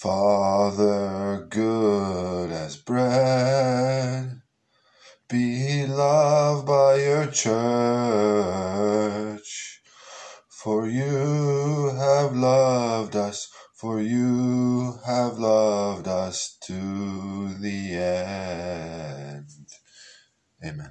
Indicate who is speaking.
Speaker 1: Father, good as bread, be loved by your church, for you have loved us, for you have loved us to the end. Amen.